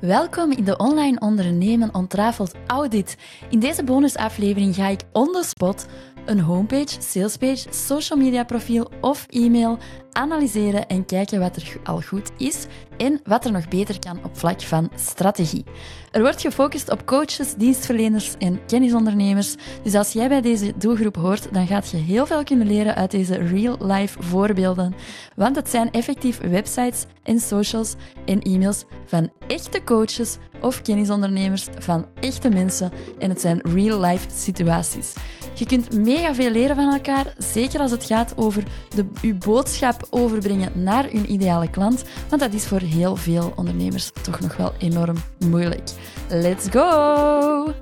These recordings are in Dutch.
Welkom in de Online Ondernemen Ontrafeld Audit. In deze bonusaflevering ga ik on the spot een homepage, salespage, social media profiel of e-mail analyseren en kijken wat er al goed is en wat er nog beter kan op vlak van strategie. Er wordt gefocust op coaches, dienstverleners en kennisondernemers. Dus als jij bij deze doelgroep hoort, dan gaat je heel veel kunnen leren uit deze real-life voorbeelden. Want het zijn effectief websites en socials en e-mails van echte coaches of kennisondernemers van echte mensen en het zijn real-life situaties. Je kunt mega veel leren van elkaar, zeker als het gaat over de, uw boodschap overbrengen naar uw ideale klant, want dat is voor heel veel ondernemers toch nog wel enorm moeilijk. Let's go!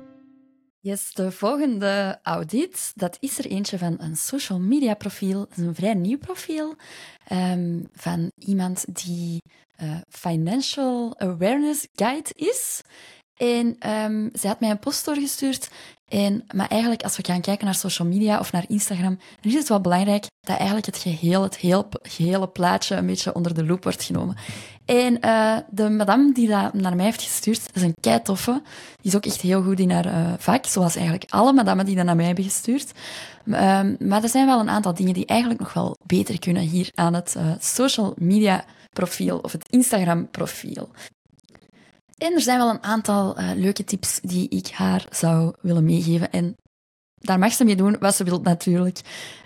Yes, de volgende audit, dat is er eentje van een social media profiel. Is een vrij nieuw profiel um, van iemand die uh, Financial Awareness Guide is. En um, zij had mij een post doorgestuurd. En, maar eigenlijk, als we gaan kijken naar social media of naar Instagram, dan is het wel belangrijk dat eigenlijk het geheel, het heel, gehele plaatje een beetje onder de loep wordt genomen. En uh, de madame die dat naar mij heeft gestuurd, is een kei toffe. Die is ook echt heel goed in haar uh, vak, zoals eigenlijk alle madammen die dat naar mij hebben gestuurd. Um, maar er zijn wel een aantal dingen die eigenlijk nog wel beter kunnen hier aan het uh, social media profiel of het Instagram profiel. En er zijn wel een aantal uh, leuke tips die ik haar zou willen meegeven. En daar mag ze mee doen wat ze wil natuurlijk.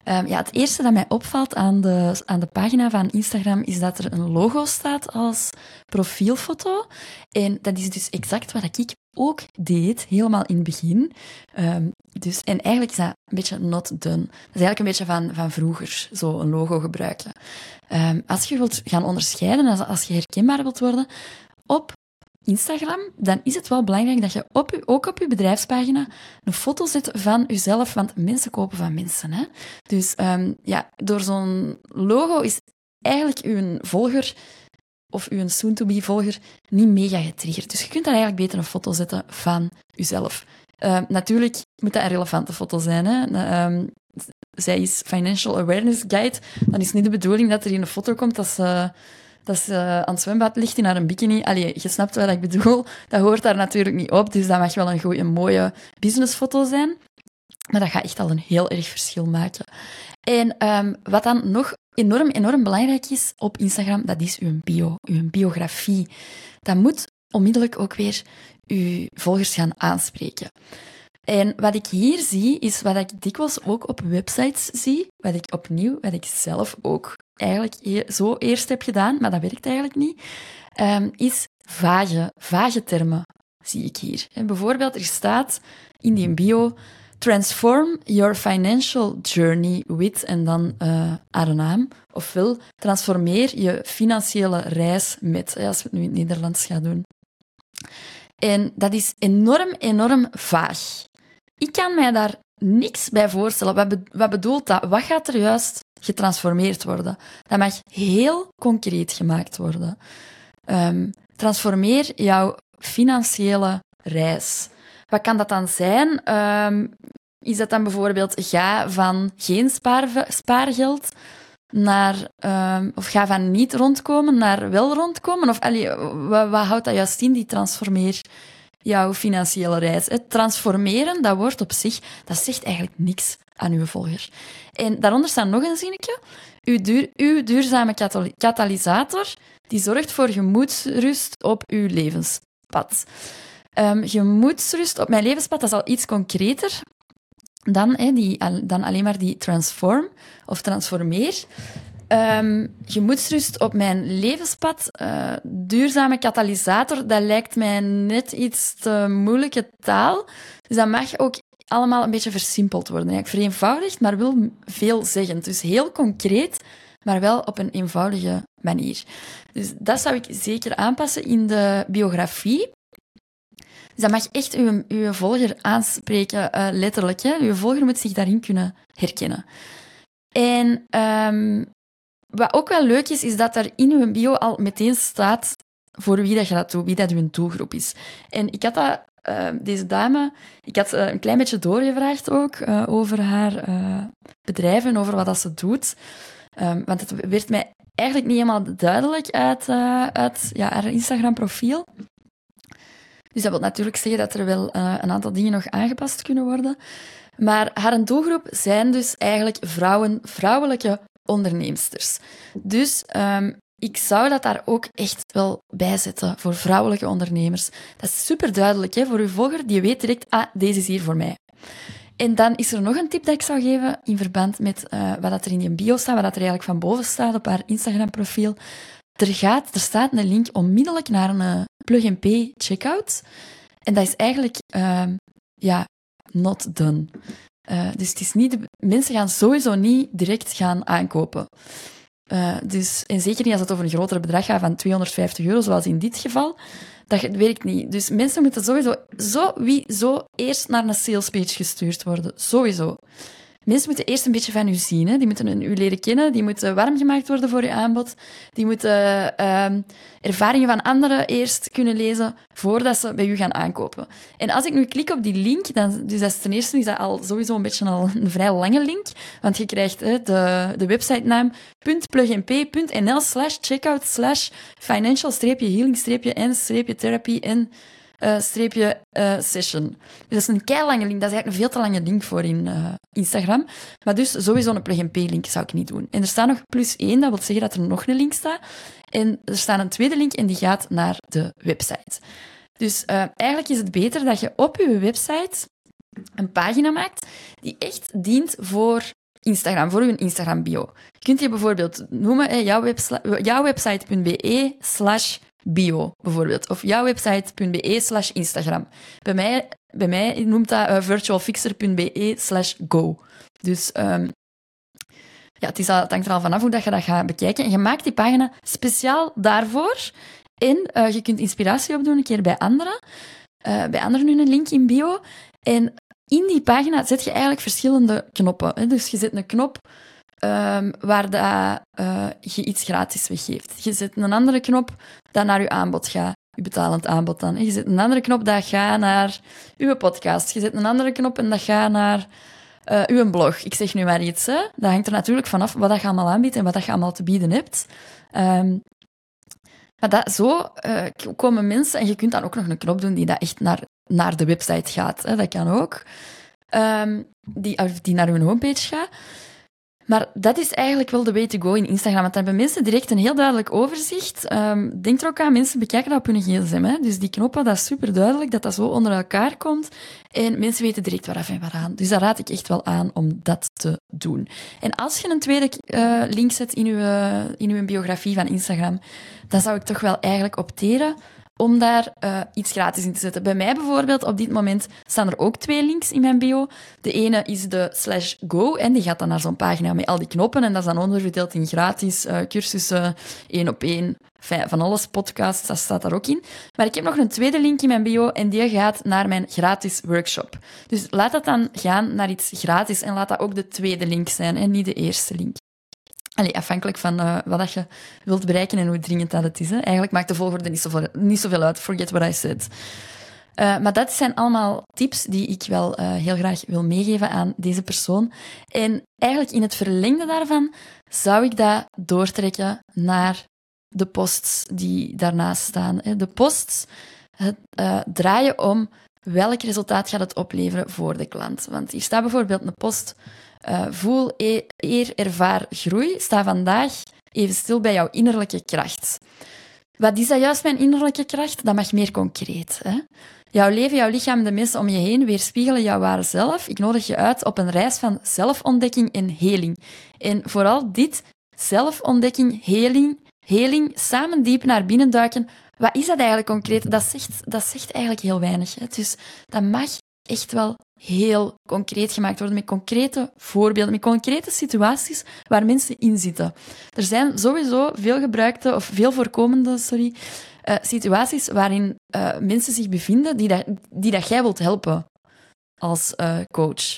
Um, ja, het eerste dat mij opvalt aan de, aan de pagina van Instagram is dat er een logo staat als profielfoto. En dat is dus exact wat ik ook deed, helemaal in het begin. Um, dus, en eigenlijk is dat een beetje not done. Dat is eigenlijk een beetje van, van vroeger, zo een logo gebruiken. Um, als je wilt gaan onderscheiden, als, als je herkenbaar wilt worden, op Instagram, dan is het wel belangrijk dat je op ook op je bedrijfspagina een foto zet van jezelf, want mensen kopen van mensen. Hè? Dus um, ja, door zo'n logo is eigenlijk uw volger of uw soon-to-be-volger niet mega getriggerd. Dus je kunt daar eigenlijk beter een foto zetten van jezelf. Uh, natuurlijk moet dat een relevante foto zijn. Hè? Um, zij is Financial Awareness Guide. Dan is niet de bedoeling dat er in een foto komt dat ze dat ze uh, aan het zwembad ligt in haar een bikini. Allee, je snapt wat ik bedoel. Dat hoort daar natuurlijk niet op, dus dat mag wel een, goeie, een mooie businessfoto zijn. Maar dat gaat echt al een heel erg verschil maken. En um, wat dan nog enorm, enorm belangrijk is op Instagram, dat is uw bio, uw biografie. Dat moet onmiddellijk ook weer uw volgers gaan aanspreken. En wat ik hier zie, is wat ik dikwijls ook op websites zie, wat ik opnieuw, wat ik zelf ook eigenlijk zo eerst heb gedaan, maar dat werkt eigenlijk niet, um, is vage, vage termen zie ik hier. En bijvoorbeeld, er staat in die bio Transform your financial journey with en dan uh, haar naam. Ofwel, transformeer je financiële reis met, als we het nu in het Nederlands gaan doen. En dat is enorm, enorm vaag. Ik kan mij daar niks bij voorstellen. Wat, be wat bedoelt dat? Wat gaat er juist getransformeerd worden? Dat mag heel concreet gemaakt worden. Um, transformeer jouw financiële reis. Wat kan dat dan zijn? Um, is dat dan bijvoorbeeld ga van geen spaar, spaargeld naar, um, of ga van niet rondkomen naar wel rondkomen? Of wat, wat houdt dat juist in, die transformeer jouw financiële reis. Het transformeren, dat woord op zich, dat zegt eigenlijk niks aan uw volger. En daaronder staat nog een zinnetje. Uw, duur, uw duurzame katalysator, die zorgt voor gemoedsrust op uw levenspad. Um, gemoedsrust op mijn levenspad, dat is al iets concreter dan, die, dan alleen maar die transform of transformeer. Um, gemoedsrust op mijn levenspad. Uh, duurzame katalysator, dat lijkt mij net iets te moeilijke taal. Dus dat mag ook allemaal een beetje versimpeld worden. Eigenlijk vereenvoudigd, maar wel veelzeggend. Dus heel concreet, maar wel op een eenvoudige manier. Dus dat zou ik zeker aanpassen in de biografie. Dus dat mag echt uw, uw volger aanspreken, uh, letterlijk. Hè? Uw volger moet zich daarin kunnen herkennen. En um, wat ook wel leuk is, is dat er in uw bio al meteen staat voor wie dat je wie dat uw doelgroep is. En ik had dat, uh, deze dame, ik had uh, een klein beetje doorgevraagd ook uh, over haar bedrijf en over wat dat ze doet. Um, want het werd mij eigenlijk niet helemaal duidelijk uit, uit ja, haar Instagram-profiel. Dus dat wil natuurlijk zeggen dat er wel een aantal dingen nog aangepast kunnen worden. Maar haar doelgroep zijn dus eigenlijk vrouwen, vrouwelijke onderneemsters. Dus um, ik zou dat daar ook echt wel bij zetten voor vrouwelijke ondernemers. Dat is super duidelijk hè, voor uw volger, die weet direct, ah, deze is hier voor mij. En dan is er nog een tip dat ik zou geven in verband met uh, wat er in die bio staat, wat er eigenlijk van boven staat op haar Instagram-profiel. Er, gaat, er staat een link onmiddellijk naar een eh, plug-and-pay checkout. En dat is eigenlijk, uh, ja, not done. Uh, dus het is niet mensen gaan sowieso niet direct gaan aankopen. Uh, dus, en zeker niet als het over een groter bedrag gaat van 250 euro, zoals in dit geval. Dat werkt niet. Dus mensen moeten sowieso, sowieso eerst naar een salespage gestuurd worden. Sowieso. Mensen moeten eerst een beetje van u zien. Hè. Die moeten u leren kennen. Die moeten warm gemaakt worden voor uw aanbod. Die moeten uh, ervaringen van anderen eerst kunnen lezen voordat ze bij u gaan aankopen. En als ik nu klik op die link, dan, dus dat is ten eerste is dat al sowieso een beetje al een vrij lange link. Want je krijgt hè, de, de websitenaam .plugandpay.nl slash checkout slash financial-healing-en-therapy en uh, streepje uh, session. Dus dat is een keilange link. Dat is eigenlijk een veel te lange link voor in uh, Instagram. Maar dus sowieso een plug-and-pay-link zou ik niet doen. En er staat nog plus één, dat wil zeggen dat er nog een link staat. En er staat een tweede link en die gaat naar de website. Dus eigenlijk is het beter dat je op je website een pagina maakt die echt dient voor Instagram, voor uw Instagram-bio. Kunt je bijvoorbeeld noemen, jouw website.be slash bio, bijvoorbeeld. Of jouwwebsite.be slash Instagram. Bij mij, bij mij noemt dat uh, virtualfixer.be slash go. Dus um, ja, het, is al, het hangt er al vanaf hoe dat je dat gaat bekijken. En je maakt die pagina speciaal daarvoor. En uh, je kunt inspiratie opdoen een keer bij anderen. Uh, bij anderen nu een link in bio. En in die pagina zet je eigenlijk verschillende knoppen. Hè. Dus je zet een knop um, waar dat, uh, je iets gratis weggeeft. Je zet een andere knop dat naar je aanbod gaat. Je betalend aanbod dan. Je zet een andere knop dat gaat naar uw podcast. Je zet een andere knop en dat gaat naar uh, uw blog. Ik zeg nu maar iets. Hè. Dat hangt er natuurlijk vanaf wat je allemaal aanbiedt en wat je allemaal te bieden hebt. Um, maar dat, zo uh, komen mensen, en je kunt dan ook nog een knop doen die dat echt naar, naar de website gaat. Hè. Dat kan ook. Um, die, die naar uw homepage gaat. Maar dat is eigenlijk wel de way to go in Instagram. Want dan hebben mensen direct een heel duidelijk overzicht. Um, denk er ook aan, mensen bekijken dat op hun gsm. Hè? Dus die knoppen, dat is super duidelijk dat dat zo onder elkaar komt. En mensen weten direct waaraf en waaraan. Dus daar raad ik echt wel aan om dat te doen. En als je een tweede uh, link zet in je, in uw biografie van Instagram, dan zou ik toch wel eigenlijk opteren om daar uh, iets gratis in te zetten. Bij mij bijvoorbeeld, op dit moment staan er ook twee links in mijn bio. De ene is de slash go en die gaat dan naar zo'n pagina met al die knoppen en dat is dan onderverdeeld in gratis uh, cursussen, één op één, van alles, podcasts, dat staat daar ook in. Maar ik heb nog een tweede link in mijn bio en die gaat naar mijn gratis workshop. Dus laat dat dan gaan naar iets gratis en laat dat ook de tweede link zijn en niet de eerste link. Allee, afhankelijk van uh, wat dat je wilt bereiken en hoe dringend dat het is. Hè. Eigenlijk maakt de volgorde niet zoveel, niet zoveel uit. Forget what I said. Uh, maar dat zijn allemaal tips die ik wel uh, heel graag wil meegeven aan deze persoon. En eigenlijk in het verlengde daarvan zou ik dat doortrekken naar de posts die daarnaast staan. De posts het, draaien om welk resultaat gaat het opleveren voor de klant. Want hier staat bijvoorbeeld een post uh, voel, e eer, ervaar, groei. Sta vandaag even stil bij jouw innerlijke kracht. Wat is dat juist, mijn innerlijke kracht? Dat mag meer concreet. Hè? Jouw leven, jouw lichaam, de mensen om je heen weerspiegelen jouw ware zelf. Ik nodig je uit op een reis van zelfontdekking en heling. En vooral dit, zelfontdekking, heling, heling, samen diep naar binnen duiken. Wat is dat eigenlijk concreet? Dat zegt, dat zegt eigenlijk heel weinig. Hè? Dus dat mag echt wel heel concreet gemaakt worden met concrete voorbeelden, met concrete situaties waar mensen in zitten. Er zijn sowieso veel gebruikte of veel voorkomende sorry, uh, situaties waarin uh, mensen zich bevinden die dat, die dat jij wilt helpen als uh, coach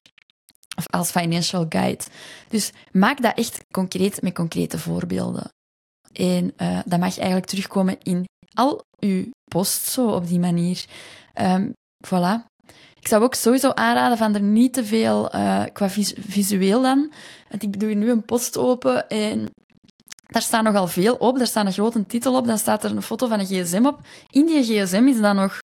of als financial guide. Dus maak dat echt concreet met concrete voorbeelden. En dat mag eigenlijk terugkomen in al uw posts zo op die manier. Um, voilà. Ik zou ook sowieso aanraden van er niet te veel uh, qua visueel dan. Want ik doe nu een post open en daar staat nogal veel op. Daar staat een grote titel op, dan staat er een foto van een gsm op. In die gsm is dan nog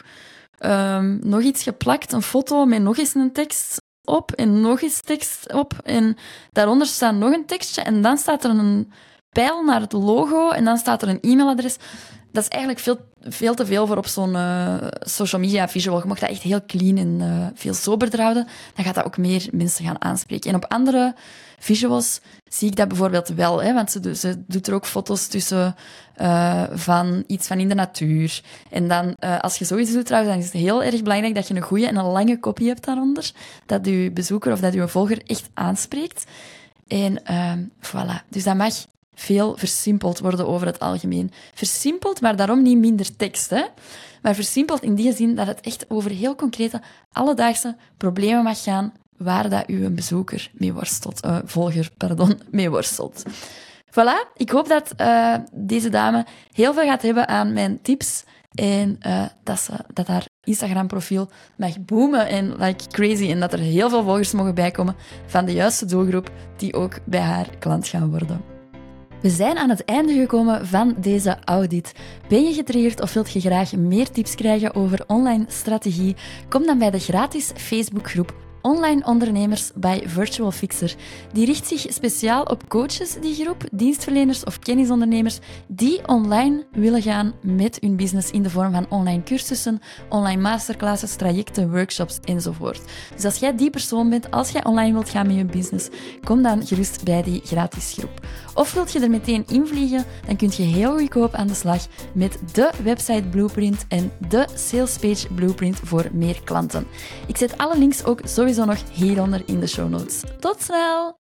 ehm, nog iets geplakt, een foto met nog eens een tekst op en nog eens tekst op. En daaronder staat nog een tekstje en dan staat er een pijl naar het logo en dan staat er een e-mailadres. Dat is eigenlijk veel, veel te veel voor op zo'n uh, social media visual. Je mag dat echt heel clean en uh, veel soberder houden. Dan gaat dat ook meer mensen gaan aanspreken. En op andere visuals zie ik dat bijvoorbeeld wel. Hè, want ze, doet er ook foto's tussen uh, van iets van in de natuur. En dan, als je zoiets doet trouwens, dan is het heel erg belangrijk dat je een goede en een lange kopie hebt daaronder. Dat je bezoeker of dat je volger echt aanspreekt. En voilà. Dus dat mag veel versimpeld worden over het algemeen. Versimpeld, maar daarom niet minder tekst. Hè? Maar versimpeld in die zin dat het echt over heel concrete, alledaagse problemen mag gaan waar dat uw bezoeker mee worstelt, uh, volger, pardon, mee. Voilà, ik hoop dat uh, deze dame heel veel gaat hebben aan mijn tips en uh, dat, ze, dat haar Instagram-profiel mag boomen en like crazy en dat er heel veel volgers mogen bijkomen van de juiste doelgroep die ook bij haar klant gaan worden. We zijn aan het einde gekomen van deze audit. Ben je getriggerd of wilt je graag meer tips krijgen over online strategie? Kom dan bij de gratis Facebookgroep Online Ondernemers bij Virtual Fixer. Die richt zich speciaal op coaches, die groep, dienstverleners of kennisondernemers die online willen gaan met hun business in de vorm van online cursussen, online masterclasses, trajecten, workshops enzovoort. Dus als jij die persoon bent, als jij online wilt gaan met je business, kom dan gerust bij die gratis groep. Of wilt je er meteen invliegen, dan kun je heel goedkoop aan de slag met de website blueprint en de salespage blueprint voor meer klanten. Ik zet alle links ook sowieso nog hieronder in de show notes. Tot snel!